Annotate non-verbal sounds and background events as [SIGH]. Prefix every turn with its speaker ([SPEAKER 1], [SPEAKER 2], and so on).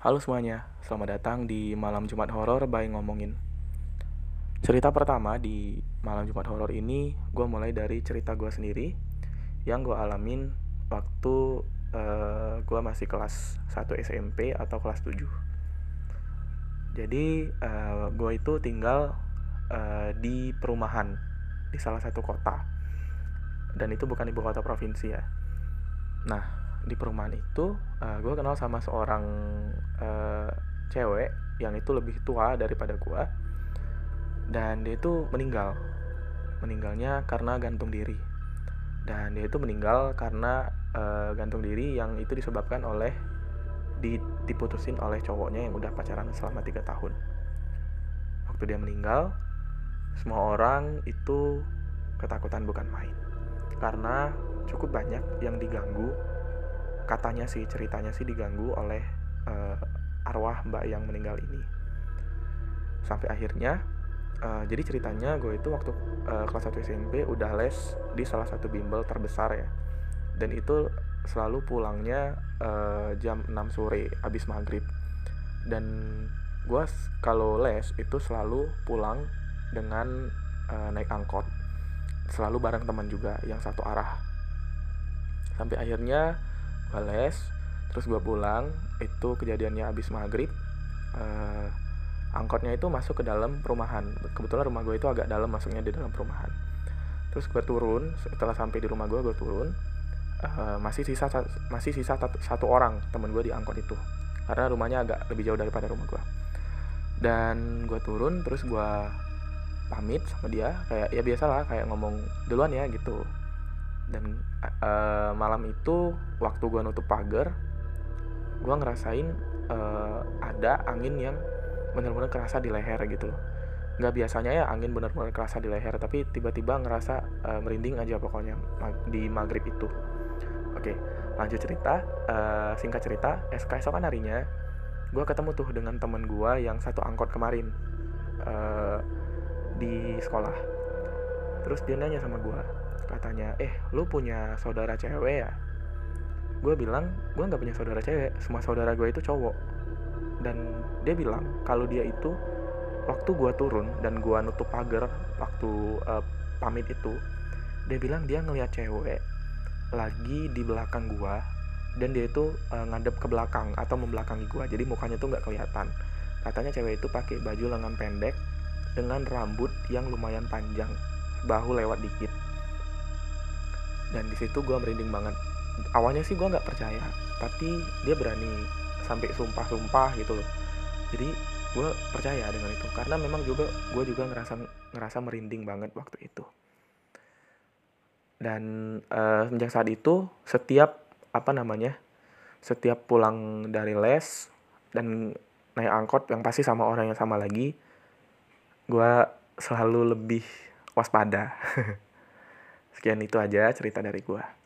[SPEAKER 1] Halo semuanya, selamat datang di Malam Jumat Horor by Ngomongin. Cerita pertama di Malam Jumat Horor ini, gue mulai dari cerita gue sendiri yang gue alamin waktu uh, gue masih kelas 1 SMP atau kelas 7. Jadi uh, gue itu tinggal uh, di perumahan di salah satu kota dan itu bukan ibu kota provinsi ya. Nah, di perumahan itu uh, eh, gue kenal sama seorang uh, cewek yang itu lebih tua daripada gue dan dia itu meninggal. Meninggalnya karena gantung diri. Dan dia itu meninggal karena uh, gantung diri yang itu disebabkan oleh diputusin oleh cowoknya yang udah pacaran selama tiga tahun. Waktu dia meninggal semua orang itu ketakutan bukan main. Karena cukup banyak yang diganggu katanya sih ceritanya sih diganggu oleh uh, arwah mbak yang meninggal ini. Sampai akhirnya uh, jadi ceritanya gue itu waktu uh, kelas 1 SMP udah les di salah satu bimbel terbesar ya. Dan itu selalu pulangnya uh, jam 6 sore habis maghrib. Dan gue kalau les itu selalu pulang dengan uh, naik angkot. Selalu bareng teman juga yang satu arah. Sampai akhirnya les terus gue pulang itu kejadiannya habis maghrib uh, angkotnya itu masuk ke dalam perumahan. Kebetulan rumah gue itu agak dalam masuknya di dalam perumahan. Terus gue turun setelah sampai di rumah gue gue turun uh, masih sisa masih sisa satu orang temen gue di angkot itu. Karena rumahnya agak lebih jauh daripada rumah gue dan gue turun terus gue pamit sama dia kayak ya biasa lah kayak ngomong duluan ya gitu dan uh, malam itu waktu gue nutup pagar gue ngerasain uh, ada angin yang benar-benar kerasa di leher gitu loh. Nggak biasanya ya angin benar-benar kerasa di leher tapi tiba-tiba ngerasa uh, merinding aja pokoknya di maghrib itu. Oke lanjut cerita uh, singkat cerita keesokan harinya gue ketemu tuh dengan temen gue yang satu angkot kemarin uh, di sekolah. Terus dia nanya sama gue katanya eh lu punya saudara cewek ya? Gue bilang gue nggak punya saudara cewek semua saudara gue itu cowok. Dan dia bilang kalau dia itu waktu gue turun dan gue nutup pagar waktu uh, pamit itu dia bilang dia ngeliat cewek lagi di belakang gue dan dia itu uh, ngadep ke belakang atau membelakangi gue jadi mukanya tuh nggak kelihatan. Katanya cewek itu pakai baju lengan pendek dengan rambut yang lumayan panjang bahu lewat dikit dan di situ gue merinding banget. Awalnya sih gue nggak percaya tapi dia berani sampai sumpah-sumpah gitu loh. Jadi gue percaya dengan itu. Karena memang juga gue juga ngerasa ngerasa merinding banget waktu itu. Dan uh, sejak saat itu setiap apa namanya setiap pulang dari les dan naik angkot yang pasti sama orang yang sama lagi gue selalu lebih waspada [LAUGHS] Sekian itu aja cerita dari gue.